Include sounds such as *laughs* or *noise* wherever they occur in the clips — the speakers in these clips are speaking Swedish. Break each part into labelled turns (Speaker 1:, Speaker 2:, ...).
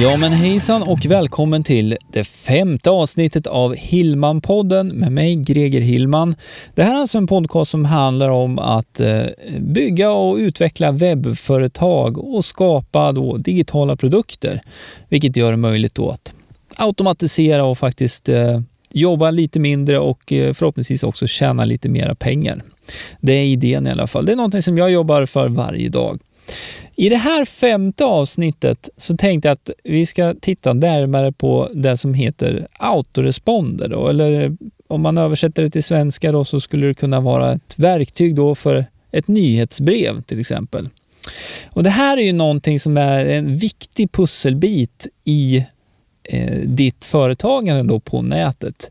Speaker 1: Ja men hejsan och välkommen till det femte avsnittet av Hillman-podden med mig Greger Hillman. Det här är alltså en podcast som handlar om att eh, bygga och utveckla webbföretag och skapa då digitala produkter, vilket gör det möjligt då att automatisera och faktiskt eh, jobba lite mindre och eh, förhoppningsvis också tjäna lite mera pengar. Det är idén i alla fall. Det är någonting som jag jobbar för varje dag. I det här femte avsnittet så tänkte jag att vi ska titta närmare på det som heter autoresponder. Då, eller om man översätter det till svenska då, så skulle det kunna vara ett verktyg då för ett nyhetsbrev till exempel. Och Det här är ju någonting som är en viktig pusselbit i eh, ditt företagande då på nätet.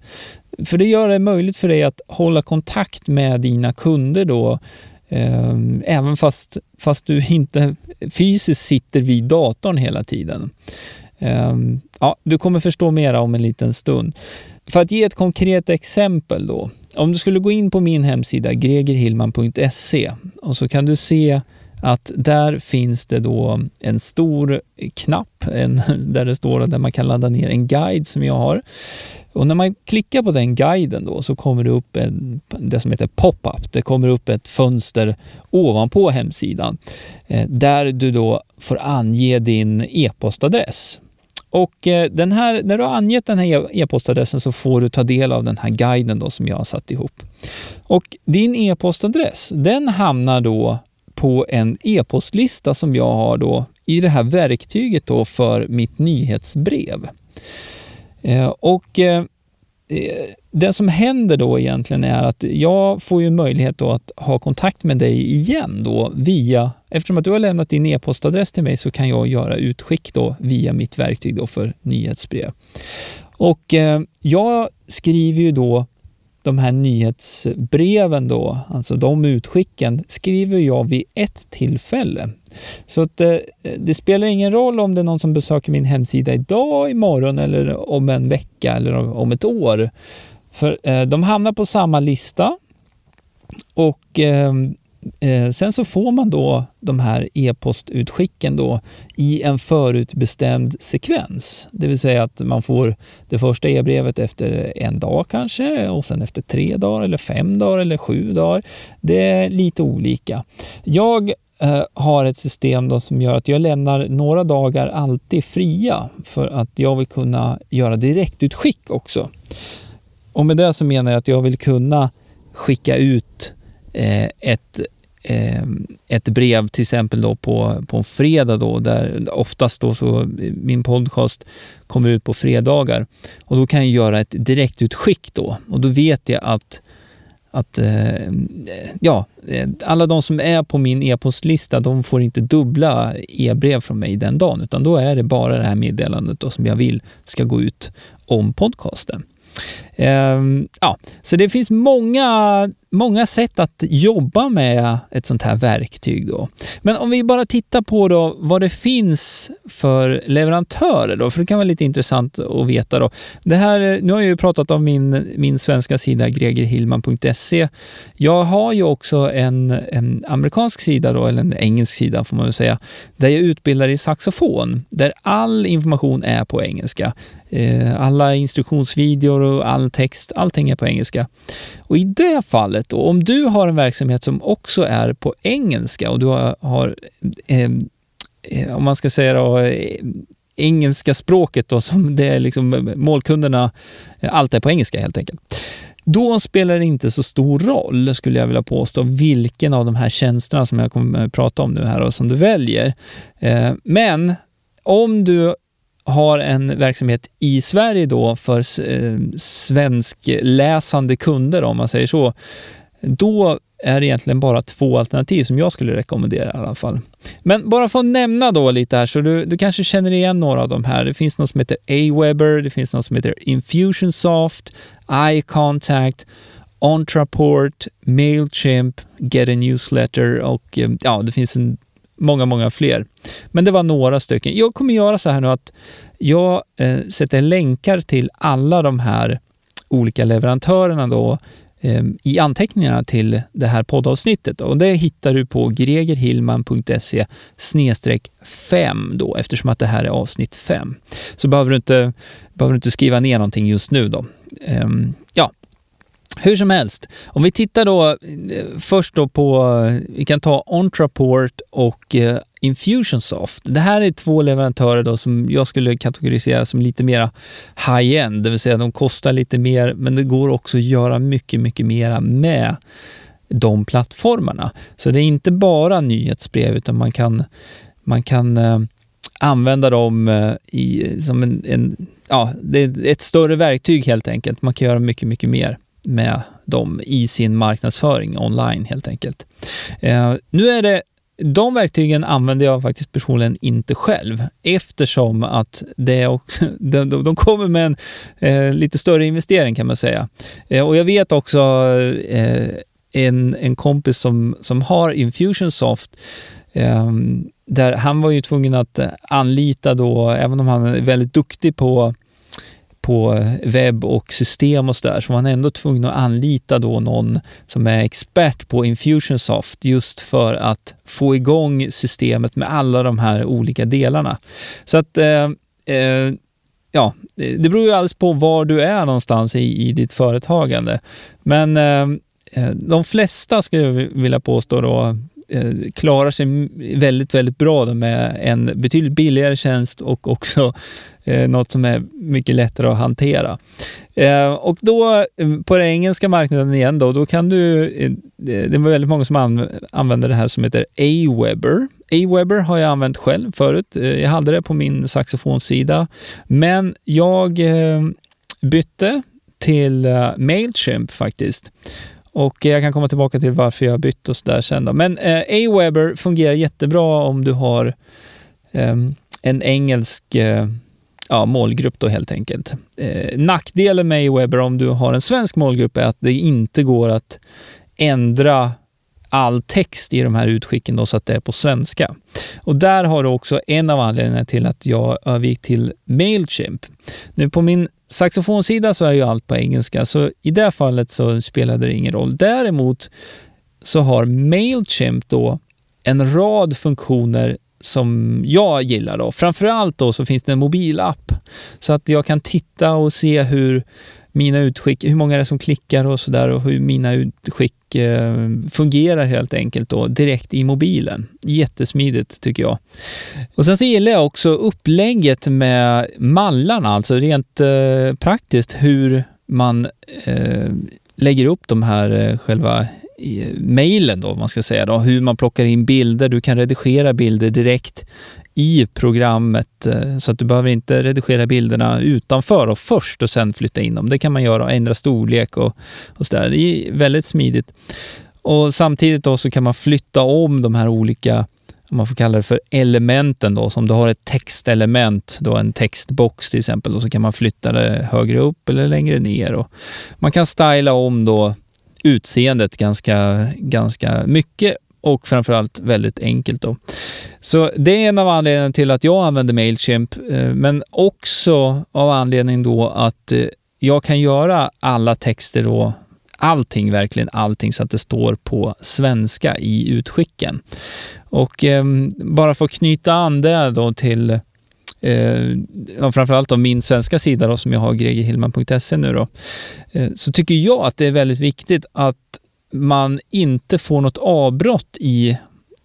Speaker 1: För det gör det möjligt för dig att hålla kontakt med dina kunder då Ehm, även fast, fast du inte fysiskt sitter vid datorn hela tiden. Ehm, ja, du kommer förstå mera om en liten stund. För att ge ett konkret exempel då. Om du skulle gå in på min hemsida gregerhillman.se och så kan du se att där finns det då en stor knapp en, *laughs* där det står att man kan ladda ner en guide som jag har. Och när man klickar på den guiden då så kommer det upp en, det som heter pop-up. Det kommer upp ett fönster ovanpå hemsidan eh, där du då får ange din e-postadress. Och eh, den här, när du har angett den här e-, e-postadressen så får du ta del av den här guiden då som jag har satt ihop. Och din e-postadress, den hamnar då på en e-postlista som jag har då i det här verktyget då för mitt nyhetsbrev. Eh, och eh, det som händer då egentligen är att jag får ju möjlighet då att ha kontakt med dig igen då via, eftersom att du har lämnat din e-postadress till mig så kan jag göra utskick då via mitt verktyg då för nyhetsbrev. Och eh, jag skriver ju då de här nyhetsbreven då, alltså de utskicken, skriver jag vid ett tillfälle. Så att, det, det spelar ingen roll om det är någon som besöker min hemsida idag, imorgon eller om en vecka eller om ett år. För eh, de hamnar på samma lista och Eh, Eh, sen så får man då de här e-postutskicken då i en förutbestämd sekvens. Det vill säga att man får det första e-brevet efter en dag kanske och sen efter tre dagar eller fem dagar eller sju dagar. Det är lite olika. Jag eh, har ett system då som gör att jag lämnar några dagar alltid fria för att jag vill kunna göra direktutskick också. Och med det så menar jag att jag vill kunna skicka ut eh, ett, Eh, ett brev till exempel då på, på en fredag då, där oftast då så min podcast kommer ut på fredagar och då kan jag göra ett direktutskick då och då vet jag att att eh, ja, alla de som är på min e-postlista, de får inte dubbla e-brev från mig den dagen, utan då är det bara det här meddelandet då som jag vill ska gå ut om podcasten. Ehm, ja, så det finns många, många sätt att jobba med ett sånt här verktyg. Då. Men om vi bara tittar på då vad det finns för leverantörer, då, för det kan vara lite intressant att veta. Då. Det här, eh, nu har jag ju pratat om min, min svenska sida gregerhillman.se. Jag har ju också en, en amerikansk sida, då, eller en engelsk sida får man väl säga, där jag utbildar i saxofon, där all information är på engelska. Eh, alla instruktionsvideor och all text, allting är på engelska. Och i det fallet, då, om du har en verksamhet som också är på engelska och du har, har ehm, eh, om man ska säga då, eh, engelska språket då, som det är liksom eh, målkunderna, eh, allt är på engelska helt enkelt. Då spelar det inte så stor roll, skulle jag vilja påstå, vilken av de här tjänsterna som jag kommer att prata om nu här och som du väljer. Eh, men om du har en verksamhet i Sverige då för eh, svenskläsande kunder, om man säger så, då är det egentligen bara två alternativ som jag skulle rekommendera i alla fall. Men bara för att nämna då lite här, så du, du kanske känner igen några av de här. Det finns något som heter Aweber, det finns något som heter Infusionsoft, iContact, Ontraport, Mailchimp, Get a Newsletter och eh, ja, det finns en många, många fler. Men det var några stycken. Jag kommer göra så här nu att jag eh, sätter länkar till alla de här olika leverantörerna då eh, i anteckningarna till det här poddavsnittet. Och det hittar du på gregerhillman.se 5 då, eftersom att det här är avsnitt 5. Så behöver du inte, behöver du inte skriva ner någonting just nu då. Eh, ja, hur som helst, om vi tittar då eh, först då på, eh, vi kan ta Ontraport och eh, Infusionsoft. Det här är två leverantörer då som jag skulle kategorisera som lite mer high-end, det vill säga de kostar lite mer men det går också att göra mycket, mycket mera med de plattformarna. Så det är inte bara nyhetsbrev utan man kan, man kan eh, använda dem eh, i, som en, en, ja, det är ett större verktyg helt enkelt. Man kan göra mycket, mycket mer med dem i sin marknadsföring online helt enkelt. Eh, nu är det de verktygen använder jag faktiskt personligen inte själv eftersom att det också, *laughs* de, de kommer med en eh, lite större investering kan man säga. Eh, och jag vet också eh, en, en kompis som, som har Infusionsoft eh, där han var ju tvungen att anlita då, även om han är väldigt duktig på på webb och system och sådär, så var han ändå tvungen att anlita då någon som är expert på Infusionsoft just för att få igång systemet med alla de här olika delarna. Så att eh, eh, ja, det beror ju alldeles på var du är någonstans i, i ditt företagande. Men eh, eh de flesta skulle jag vilja påstå då Eh, klarar sig väldigt, väldigt bra med en betydligt billigare tjänst och också eh, något som är mycket lättare att hantera. Eh, och då eh, på den engelska marknaden igen då, då kan du, eh, det var väldigt många som använder det här som heter Aweber. Aweber har jag använt själv förut. Jag hade det på min saxofonsida, men jag bytte till Mailchimp faktiskt. Och eh, jag kan komma tillbaka till varför jag har bytt och sådär sen. Då. Men eh, Aweber fungerar jättebra om du har eh, en engelsk eh, ja, målgrupp då helt enkelt. Eh, nackdelen med Aweber om du har en svensk målgrupp är att det inte går att ändra all text i de här utskicken då, så att det är på svenska. Och där har du också en av anledningarna till att jag övergick till Mailchimp. Nu på min saxofonsida så är ju allt på engelska, så i det fallet så spelade det ingen roll. Däremot så har Mailchimp då en rad funktioner som jag gillar. Då. Framförallt då så finns det en mobilapp så att jag kan titta och se hur mina utskick, hur många är det som klickar och sådär och hur mina utskick eh, fungerar helt enkelt då direkt i mobilen. Jättesmidigt tycker jag. Och sen så gillar jag också upplägget med mallarna, alltså rent eh, praktiskt hur man eh, lägger upp de här eh, mejlen då, man ska säga då, hur man plockar in bilder. Du kan redigera bilder direkt i programmet eh, så att du behöver inte redigera bilderna utanför och först och sen flytta in dem. Det kan man göra och ändra storlek och, och sådär. Det är väldigt smidigt. Och samtidigt då så kan man flytta om de här olika om man får kalla det för elementen då, som du har ett textelement, då en textbox till exempel, och så kan man flytta det högre upp eller längre ner. Och man kan styla om då utseendet ganska, ganska mycket och framförallt väldigt enkelt. Då. Så det är en av anledningarna till att jag använder Mailchimp, eh, men också av anledning då att eh, jag kan göra alla texter då, allting, verkligen allting, så att det står på svenska i utskicken. Och eh, bara för att knyta an det då till eh, framförallt av min svenska sida då, som jag har, gregerhillman.se nu då, eh, så tycker jag att det är väldigt viktigt att man inte får något avbrott i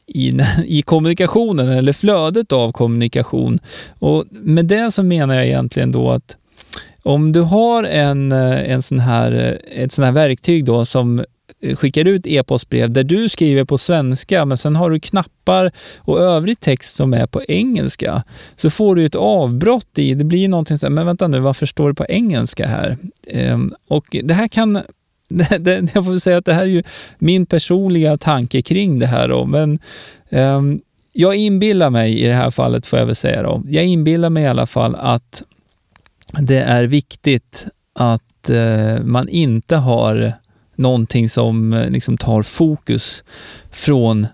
Speaker 1: i, *laughs* i kommunikationen eller flödet av kommunikation. Och med det så menar jag egentligen då att om du har en, eh, en sån här, eh, ett sån här verktyg då som skickar ut e-postbrev där du skriver på svenska men sen har du knappar och övrig text som är på engelska så får du ett avbrott i, det blir någonting så här, men vänta nu, varför står det på engelska här? Ehm, och det här kan *laughs* det, det, jag får säga att det här är ju min personliga tanke kring det här då, men ehm, jag inbillar mig i det här fallet, får jag väl säga då. Jag inbillar mig i alla fall att det är viktigt att eh, man inte har någonting som eh, liksom tar fokus från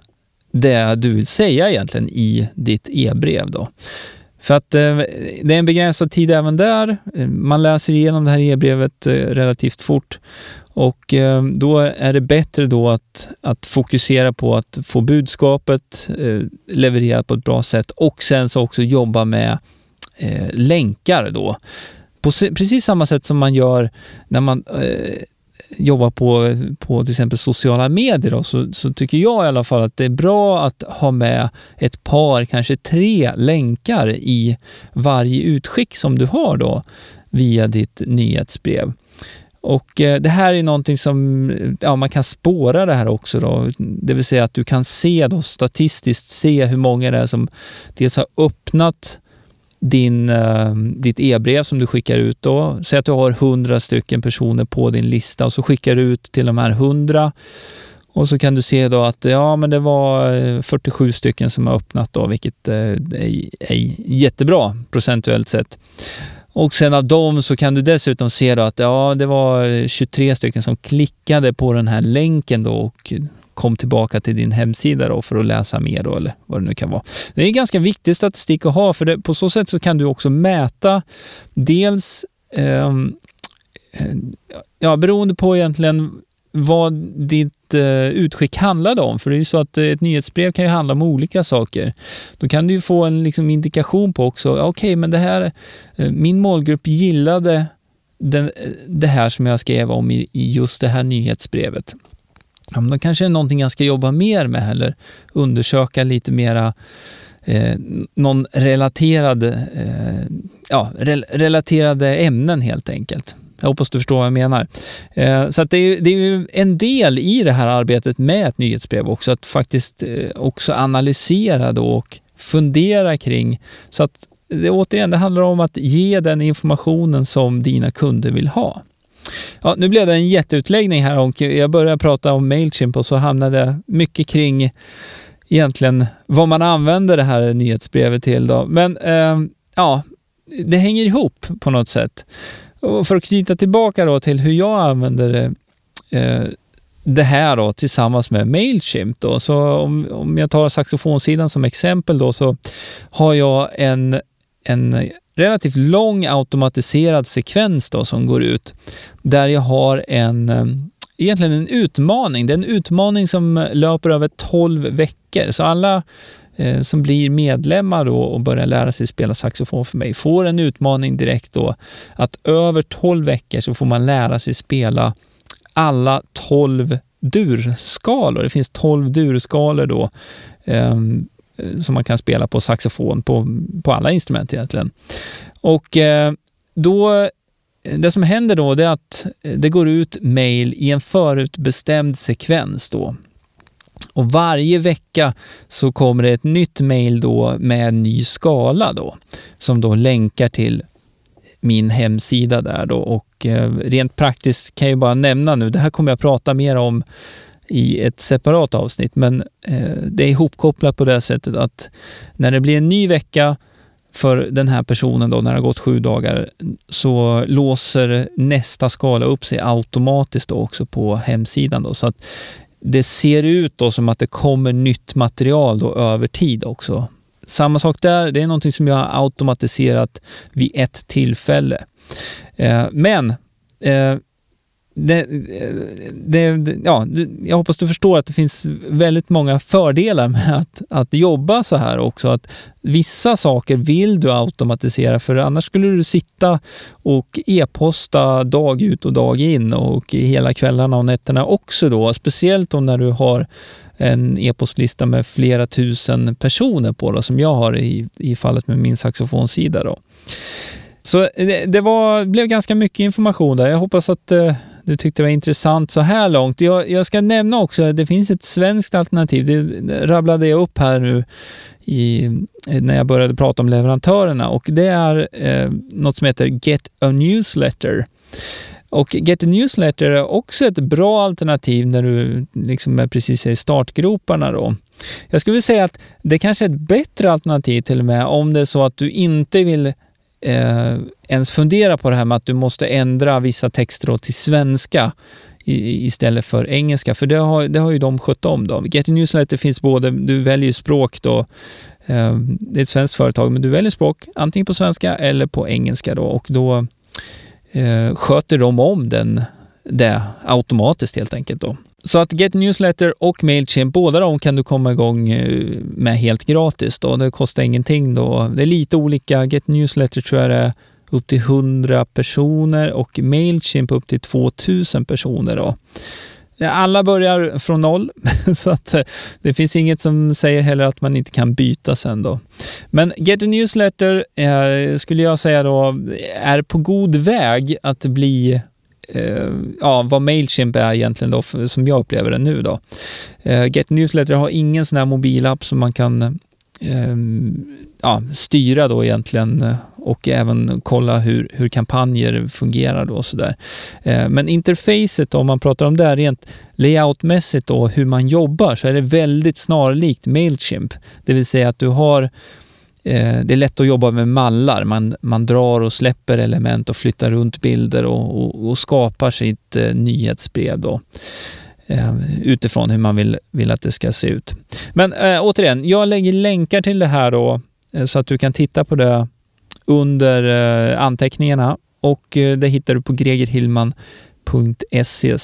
Speaker 1: det du vill säga egentligen i ditt e-brev. Då. För att eh, det är en begränsad tid även där. Eh, man läser igenom det här e-brevet eh, relativt fort och eh, då är det bättre då att, att fokusera på att få budskapet eh, levererat på ett bra sätt och sen så också jobba med eh, länkar då. På precis samma sätt som man gör när man eh, jobbar på, på till exempel sociala medier då, så, så, tycker jag i alla fall att det är bra att ha med ett par, kanske tre länkar i varje utskick som du har då via ditt nyhetsbrev. Och eh, det här är någonting som ja, man kan spåra det här också. Då. Det vill säga att du kan se då, statistiskt se hur många det är som dels har öppnat din, eh, ditt e-brev som du skickar ut. Då. Säg att du har 100 stycken personer på din lista och så skickar du ut till de här 100 och så kan du se då att ja, men det var eh, 47 stycken som har öppnat då, vilket eh, är, är jättebra procentuellt sett. Och sen av dem så kan du dessutom se då att ja, det var 23 stycken som klickade på den här länken då och kom tillbaka till din hemsida då för att läsa mer då, eller vad det nu kan vara. Det är ganska viktig statistik att ha, för det, på så sätt så kan du också mäta dels ehm, eh, ja, beroende på egentligen vad ditt eh, utskick handlade om. För det är ju så att eh, ett nyhetsbrev kan ju handla om olika saker. Då kan du ju få en liksom, indikation på också, okej, okay, men det här, eh, min målgrupp gillade den, eh, det här som jag skrev om i, i just det här nyhetsbrevet. Ja, men då kanske det är någonting jag ska jobba mer med eller undersöka lite mera eh, någon relaterad, eh, ja, re relaterade ämnen helt enkelt. Jag hoppas du förstår vad jag menar. Eh, så det, är, det är ju en del i det här arbetet med ett nyhetsbrev också, att faktiskt eh, också analysera då och fundera kring så att det, återigen, det handlar om att ge den informationen som dina kunder vill ha. Ja, nu blev det en jätteutläggning här och jag började prata om Mailchimp och så hamnade jag mycket kring egentligen vad man använder det här nyhetsbrevet till. Då. Men eh, ja, det hänger ihop på något sätt. Och för att knyta tillbaka då till hur jag använder eh, det här då tillsammans med Mailchimp. Då. Så om, om jag tar saxofonsidan som exempel då så har jag en, en relativt lång automatiserad sekvens då som går ut där jag har en eh, egentligen en utmaning. Det är en utmaning som löper över 12 veckor. Så alla eh, som blir medlemmar då och börjar lära sig spela saxofon för mig får en utmaning direkt då att över 12 veckor så får man lära sig spela alla 12 durskalor. Det finns 12 durskalor då eh, Eh, som man kan spela på saxofon på, på alla instrument egentligen. Och eh, då det som händer då är att eh, det går ut mail i en förutbestämd sekvens då. Och varje vecka så kommer det ett nytt mail då med en ny skala då, som då länkar till min hemsida där då. Och rent praktiskt kan jag bara nämna nu, det här kommer jag prata mer om i ett separat avsnitt, men eh, det är ihopkopplat på det sättet att när det blir en ny vecka för den här personen då, när det har gått sju dagar, så låser nästa skala upp sig automatiskt då också på hemsidan. Då. Så att det ser ut då som att det kommer nytt material då över tid också. Samma sak där, det är någonting som jag har automatiserat vid ett tillfälle. Eh, men eh, det, det, ja, jag hoppas du förstår att det finns väldigt många fördelar med att, att jobba så här också. Att vissa saker vill du automatisera för annars skulle du sitta och e-posta dag ut och dag in och hela kvällarna och nätterna också då. Speciellt om när du har en e-postlista med flera tusen personer på då, som jag har i, i fallet med min saxofonsida. Då. Så det, det var, blev ganska mycket information där. Jag hoppas att eh, du tyckte det var intressant så här långt. Jag, jag ska nämna också att det finns ett svenskt alternativ. Det rabblade jag upp här nu i, när jag började prata om leverantörerna och det är eh, något som heter Get a Newsletter. Och Get a Newsletter är också ett bra alternativ när du liksom är precis i startgroparna. Då. Jag skulle säga att det kanske är ett bättre alternativ till och med om det är så att du inte vill eh, ens fundera på det här med att du måste ändra vissa texter till svenska i, istället för engelska, för det har, det har ju de skött om. Då. Get Newsletter finns både, du väljer språk då, eh, det är ett svenskt företag, men du väljer språk antingen på svenska eller på engelska då och då eh, sköter de om den, det automatiskt helt enkelt. Då. Så att Get Newsletter och Mailchimp, båda de kan du komma igång eh, med helt gratis. Då. Det kostar ingenting. då. Det är lite olika. Get Newsletter tror jag det är upp till 100 personer och Mailchimp upp till 2000 personer. Då. Alla börjar från noll, *laughs* så att eh, det finns inget som säger heller att man inte kan byta sen då. Men Get a Newsletter är, skulle jag säga då är på god väg att bli Eh, ja, vad Mailchimp är egentligen då, som jag upplever det nu då. Eh, Get Newsletter har ingen sån här mobilapp som man kan eh, ja, styra då egentligen och även kolla hur, hur kampanjer fungerar då och sådär. Men interfacet om man pratar om det rent layoutmässigt då, hur man jobbar, så är det väldigt snarlikt Mailchimp. Det vill säga att du har Eh, det är lätt att jobba med mallar. Man, man drar och släpper element och flyttar runt bilder och, och, och skapar sitt eh, nyhetsbrev. Då eh, utifrån hur man vill, vill att det ska se ut. Men eh, återigen, jag lägger länkar till det här då eh, så att du kan titta på det under eh, anteckningarna och eh, det hittar du på gregerhillman.se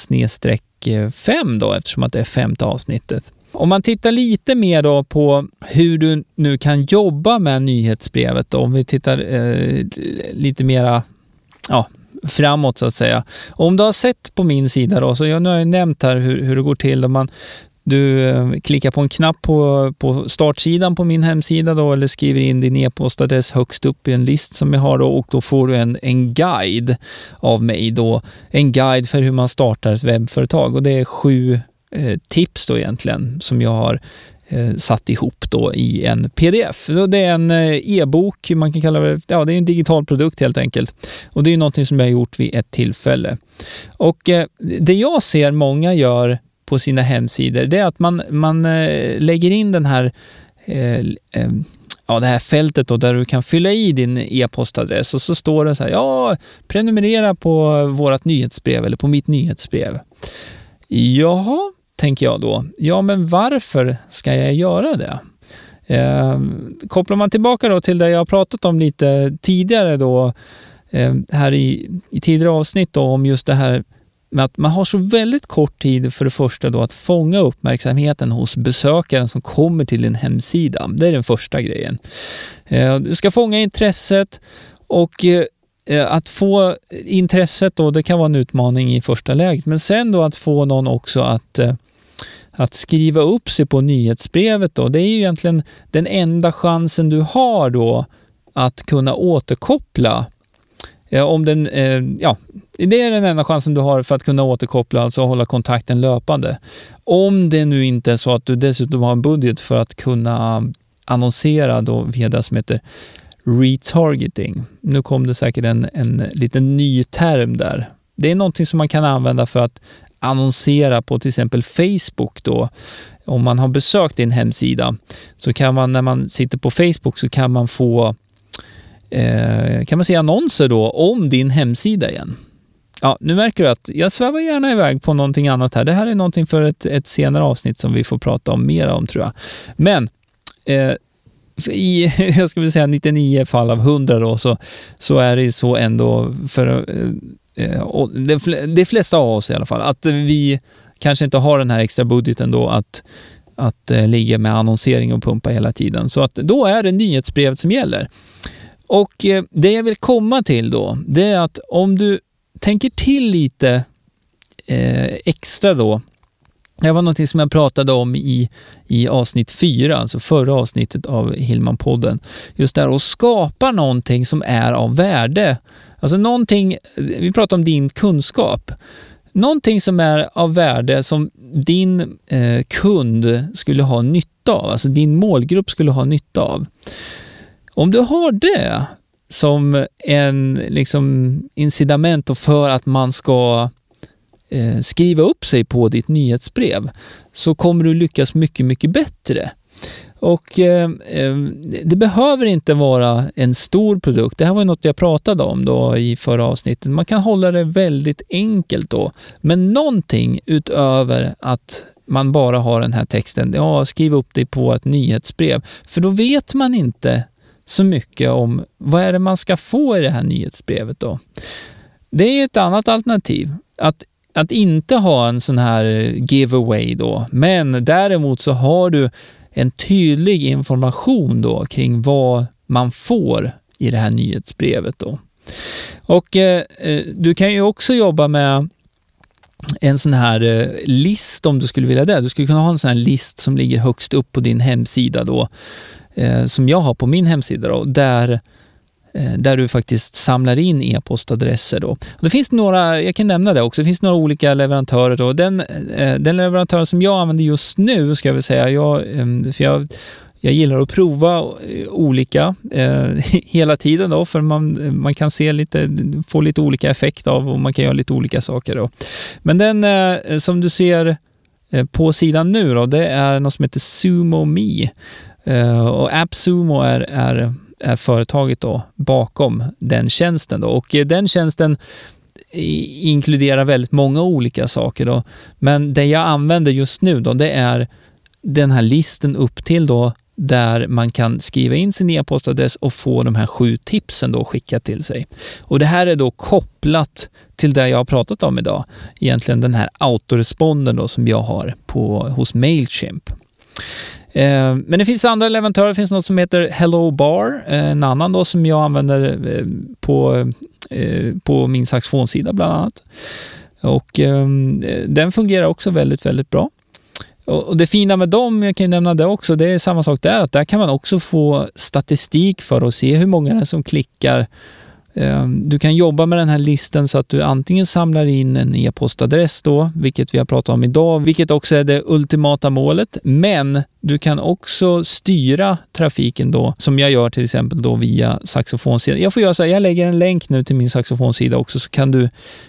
Speaker 1: 5 eh, då eftersom att det är femte avsnittet. Om man tittar lite mer då på hur du nu kan jobba med nyhetsbrevet då, om vi tittar eh, lite mera ja, framåt så att säga. Om du har sett på min sida då, så jag, nu har jag nämnt här hur, hur det går till Då man du eh, klickar på en knapp på, på startsidan på min hemsida då, eller skriver in din e-postadress högst upp i en list som jag har då, och då får du en, en guide av mig. Då, en guide för hur man startar ett webbföretag och det är sju Eh, tips då egentligen som jag har eh, satt ihop då i en pdf. Det är en eh, e-bok, man kan kalla det, ja det är en digital produkt helt enkelt. Och det är någonting som jag har gjort vid ett tillfälle. Och det jag ser många gör på sina hemsidor, det är att man, man lägger in den här ja, det här fältet då, där du kan fylla i din e-postadress och så står det så här, ja, prenumerera på vårt nyhetsbrev eller på mitt nyhetsbrev. Jaha, tänker jag då. Ja, men varför ska jag göra det? Eh, kopplar man tillbaka då till det jag pratat om lite tidigare då, eh, här i, i tidigare avsnitt då, om just det här med att man har så väldigt kort tid för det första då att fånga uppmärksamheten hos besökaren som kommer till din hemsida. Det är den första grejen. Eh, du ska fånga intresset och eh, eh, att få intresset då, det kan vara en utmaning i första läget, men sen då att få någon också att eh, att skriva upp sig på nyhetsbrevet då, det är ju egentligen den enda chansen du har då att kunna återkoppla om den, eh, ja, det är den enda chansen du har för att kunna återkoppla, alltså hålla kontakten löpande. Om det nu inte är så att du dessutom har en budget för att kunna annonsera då via det som heter retargeting. Nu kom det säkert en, en liten ny term där. Det är någonting som man kan använda för att annonsera på till exempel Facebook då. Om man har besökt din hemsida så kan man när man sitter på Facebook så kan man få eh, kan man se annonser då om din hemsida igen. Ja, nu märker du att jag svävar gärna iväg på någonting annat här. Det här är någonting för ett, ett senare avsnitt som vi får prata om mer om tror jag. Men eh, i, *laughs* jag skulle säga 99 fall av 100 då, så, så är det så ändå för eh, Eh, och de, flesta av oss i alla fall, att vi kanske inte har den här extra budgeten då att att eh, ligga med annonsering och pumpa hela tiden. Så att då är det nyhetsbrevet som gäller. Och eh, det jag vill komma till då, det är att om du tänker till lite eh, extra då. Det var någonting som jag pratade om i, i avsnitt fyra, alltså förra avsnittet av Hillman-podden. Just där att skapa någonting som är av värde. Alltså någonting, vi pratar om din kunskap. Någonting som är av värde som din eh, kund skulle ha nytta av, alltså din målgrupp skulle ha nytta av. Om du har det som en liksom, incitament för att man ska eh, skriva upp sig på ditt nyhetsbrev så kommer du lyckas mycket, mycket bättre. Och eh, eh, det behöver inte vara en stor produkt. Det här var något jag pratade om då i förra avsnittet. Man kan hålla det väldigt enkelt då. Men någonting utöver att man bara har den här texten, ja, skriv upp det på ett nyhetsbrev. För då vet man inte så mycket om vad är det man ska få i det här nyhetsbrevet då. Det är ett annat alternativ. Att, att inte ha en sån här giveaway då, men däremot så har du en tydlig information då kring vad man får i det här nyhetsbrevet då. Och eh, eh, du kan ju också jobba med en sån här eh, list om du skulle vilja det. Du skulle kunna ha en sån här list som ligger högst upp på din hemsida då, eh, som jag har på min hemsida då, där eh, Eh, där du faktiskt samlar in e-postadresser. Då. Och det finns några, jag kan nämna det också, det finns några olika leverantörer. Då. Den, eh, den leverantör som jag använder just nu, ska jag väl säga, jag, ehm, för jag jag gillar att prova eh, olika eh, *laughs* hela tiden då, för man, man kan se lite, få lite olika effekt av och man kan göra lite olika saker. Då. Men den eh, som du ser på sidan nu då, det är något som heter Sumo Me. Eh, och AppSumo är, är, är företaget då bakom den tjänsten. Då. Och eh, den tjänsten inkluderar väldigt många olika saker. Då. Men det jag använder just nu då, det är den här listen upp till då där man kan skriva in sin e-postadress och få de här sju tipsen då skickat till sig. Och det här är då kopplat till det jag har pratat om idag. Egentligen den här autoresponden då som jag har på, hos Mailchimp. Eh, men det finns andra leverantörer. Det finns något som heter Hello Bar, eh, en annan då som jag använder eh, på, på min saxofonsida bland annat. Och ehm, den fungerar också väldigt, väldigt bra. Och det fina med dem, jag kan nämna det också, det är samma sak där, att där kan man också få statistik för att se hur många det är som klickar Ehm, du kan jobba med den här listan så att du antingen samlar in en e-postadress då, vilket vi har pratat om idag, vilket också är det ultimata målet. Men du kan också styra trafiken då, som jag gör till exempel då via saxofonsidan. Jag får göra så här, jag lägger en länk nu till min saxofonsida också, så kan du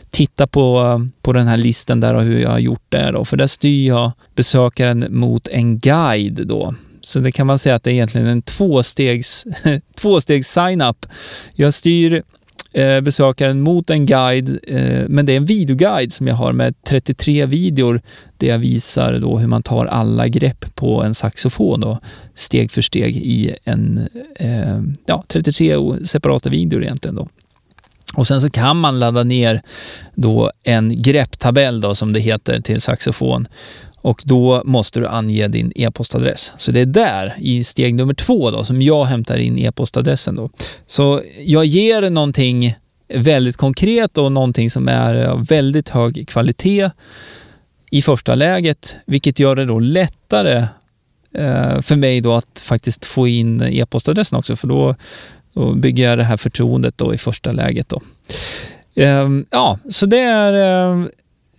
Speaker 1: titta på, på den här listan där och hur jag har gjort det då. För där styr jag besökaren mot en guide då. Så det kan man säga att det är egentligen en tvåstegs, *laughs* tvåstegs sign-up. Jag styr eh, besökaren mot en guide, eh, men det är en videoguide som jag har med 33 videor där jag visar då hur man tar alla grepp på en saxofon då, steg för steg i en, eh, ja, 33 separata videor egentligen då. Och sen så kan man ladda ner då en grepptabell då, som det heter till saxofon och då måste du ange din e-postadress. Så det är där, i steg nummer två, då, som jag hämtar in e-postadressen. Då. Så jag ger någonting väldigt konkret och någonting som är av väldigt hög kvalitet i första läget, vilket gör det då lättare eh, för mig då att faktiskt få in e-postadressen också, för då, då, bygger jag det här förtroendet då i första läget. Då. Ehm, ja, så det är ehm,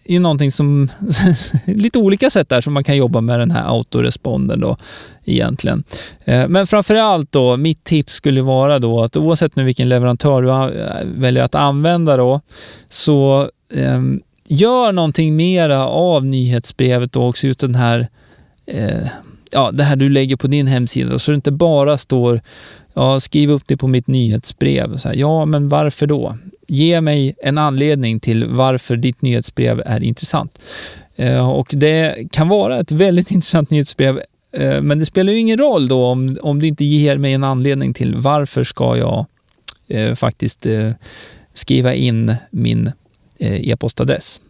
Speaker 1: ju någonting som, *laughs* lite olika sätt där som man kan jobba med den här autoresponden då egentligen. Eh, men framför allt då, mitt tips skulle vara då att oavsett nu vilken leverantör du eh, väljer att använda då, så eh, gör någonting mera av nyhetsbrevet då också, just den här eh, ja, det här du lägger på din hemsida, så det inte bara står ja, skriv upp det på mitt nyhetsbrev. Så här, ja, men varför då? Ge mig en anledning till varför ditt nyhetsbrev är intressant. Eh, och det kan vara ett väldigt *laughs* intressant nyhetsbrev, eh, men det spelar ju ingen roll då om, om du inte ger mig en anledning till varför ska jag eh, faktiskt eh, skriva in min eh, e-postadress.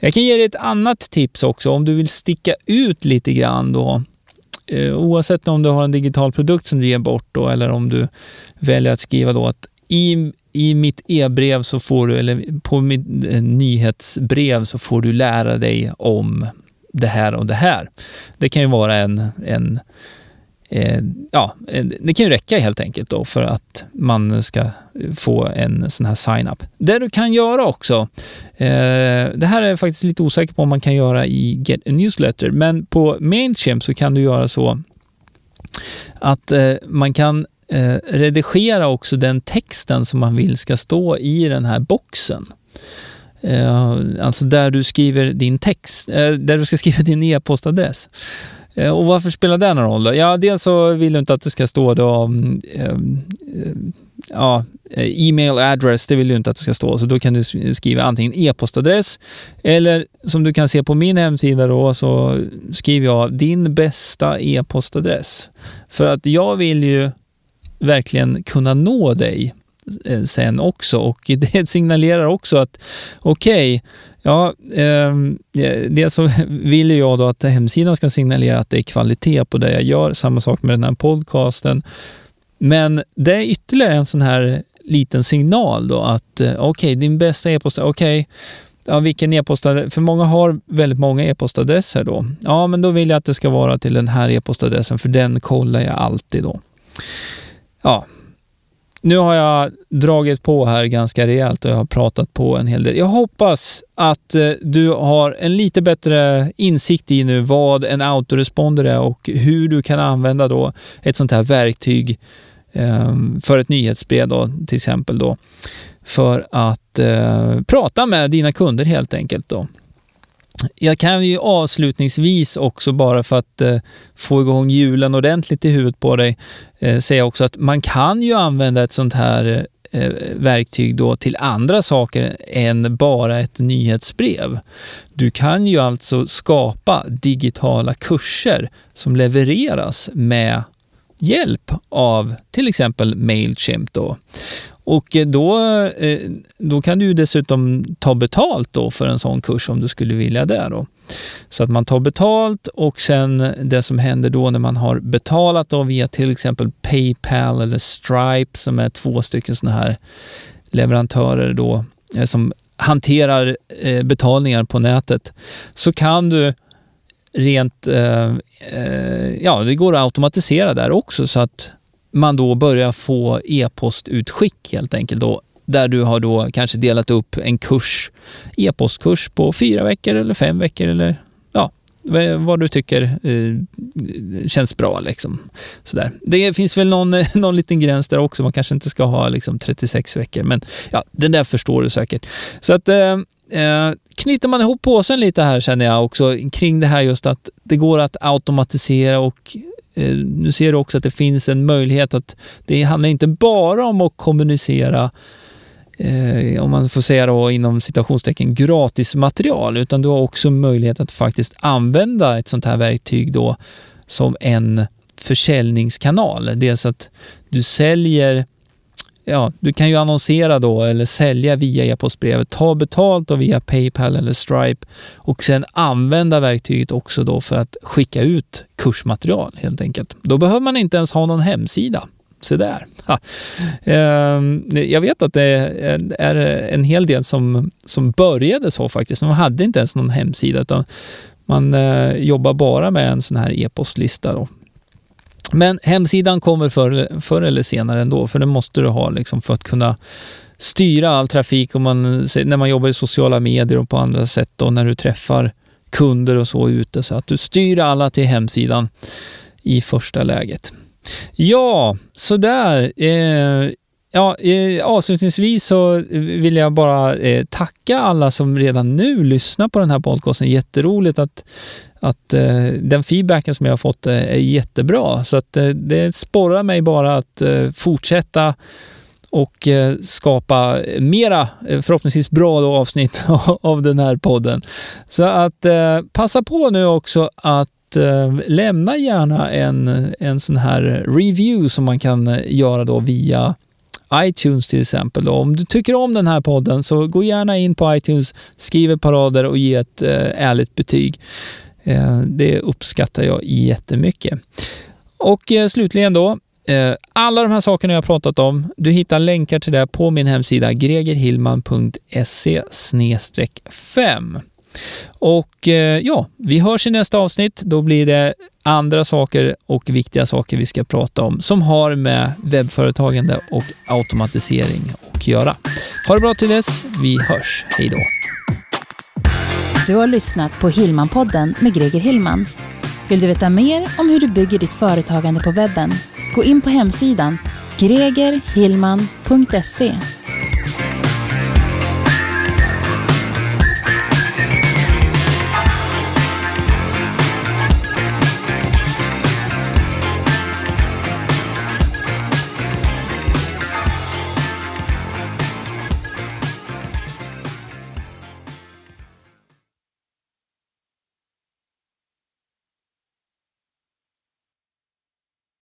Speaker 1: Jag kan ge dig ett annat tips också om du vill sticka ut lite grann då oavsett om du har en digital produkt som du ger bort då, eller om du väljer att skriva då att i, i mitt e-brev så får du, eller på mitt eh, nyhetsbrev så får du lära dig om det här och det här. Det kan ju vara en, en eh, ja, det kan ju räcka helt enkelt då för att man ska få en sån här sign-up. Det du kan göra också, eh, det här är jag faktiskt lite osäker på om man kan göra i Get a Newsletter, men på Mailchimp så kan du göra så att eh, man kan eh, redigera också den texten som man vill ska stå i den här boxen. Eh, alltså där du skriver din text, eh, där du ska skriva din e-postadress. Eh, och varför spelar det någon roll då? Ja, dels så vill du inte att det ska stå då mm, ja, e-mail address, det vill du inte att det ska stå, så då kan du skriva antingen e-postadress eller som du kan se på min hemsida då så skriver jag din bästa e-postadress. För att jag vill ju verkligen kunna nå dig eh, sen också och *laughs* det signalerar också att okej, okay, ja, eh, dels så vill jag då att hemsidan ska signalera att det är kvalitet på det jag gör. Samma sak med den här podcasten. Men det är ytterligare en sån här liten signal då att eh, okej, okay, din bästa e-post, okej, okay, ja, vilken e-postadress? För många har väldigt många e-postadresser då. Ja, men då vill jag att det ska vara till den här e-postadressen, för den kollar jag alltid då. Ja, nu har jag dragit på här ganska rejält och jag har pratat på en hel del. Jag hoppas att eh, du har en lite bättre insikt i nu vad en autoresponder är och hur du kan använda då ett sånt här verktyg ehm, för ett nyhetsbrev då, till exempel då, för att eh, prata med dina kunder helt enkelt. Då. Jag kan ju avslutningsvis också bara för att eh, få igång hjulen ordentligt i huvudet på dig eh, säga också att man kan ju använda ett sånt här eh, eh, verktyg då till andra saker än bara ett nyhetsbrev. Du kan ju alltså skapa digitala kurser som levereras med hjälp av till exempel Mailchimp. Då. Och eh, då, eh, då kan du dessutom ta betalt då för en sån kurs om du skulle vilja det. Då. Så att man tar betalt och sen det som händer då när man har betalat då via till exempel Paypal eller Stripe som är två stycken sådana här leverantörer då eh, som hanterar betalningar på nätet så kan du rent, ja det går att automatisera där också så att man då börjar få e-postutskick helt enkelt då, där du har då kanske delat upp en kurs, e-postkurs på fyra veckor eller fem veckor eller ja, vad du tycker eh, känns bra. Liksom. Sådär. Det finns väl någon, eh, någon liten gräns där också. Man kanske inte ska ha liksom, 36 veckor, men ja, den där förstår du säkert. Så att eh, eh, knyter man ihop påsen lite här känner jag också kring det här just att det går att automatisera och Eh, nu ser du också att det finns en möjlighet att det handlar inte bara om att kommunicera eh, om man får säga då inom citationstecken gratis material, utan du har också möjlighet att faktiskt använda ett sånt här verktyg då som en försäljningskanal. Dels att du säljer ja, du kan ju annonsera då eller sälja via e-postbrevet, ta betalt då via Paypal eller Stripe och sen använda verktyget också då för att skicka ut kursmaterial helt enkelt. Då behöver man inte ens ha någon hemsida. Se där. Ehm, jag vet att det är en hel del som, som började så faktiskt. De hade inte ens någon hemsida utan man eh, jobbar bara med en sån här e-postlista då men hemsidan kommer förr, förr eller senare ändå, för den måste du ha liksom för att kunna styra all trafik om man, när man jobbar i sociala medier och på andra sätt och när du träffar kunder och så ute så att du styr alla till hemsidan i första läget. Ja, sådär. Eh, ja, eh, avslutningsvis så vill jag bara eh, tacka alla som redan nu lyssnar på den här podcasten. Jätteroligt att att eh, den feedbacken som jag har fått är, är jättebra. Så att eh, det sporrar mig bara att eh, fortsätta och eh, skapa mera, eh, förhoppningsvis bra då, avsnitt *laughs* av den här podden. Så att eh, passa på nu också att eh, lämna gärna en, en sån här review som man kan göra då via iTunes till exempel. Då. Om du tycker om den här podden så gå gärna in på iTunes, skriv ett par rader och ge ett ärligt betyg. Eh, det uppskattar jag jättemycket. Och eh, slutligen då, eh, alla de här sakerna jag pratat om, du hittar länkar till det på min hemsida gregerhillman.se 5. Och ja, vi hörs i nästa avsnitt. Då blir det andra saker och viktiga saker vi ska prata om som har med webbföretagande och automatisering att göra. Ha det bra till dess. Vi hörs. Hej då!
Speaker 2: Du har lyssnat på Hillmanpodden med Greger Hillman. Vill du veta mer om hur du bygger ditt företagande på webben? Gå in på hemsidan gregerhillman.se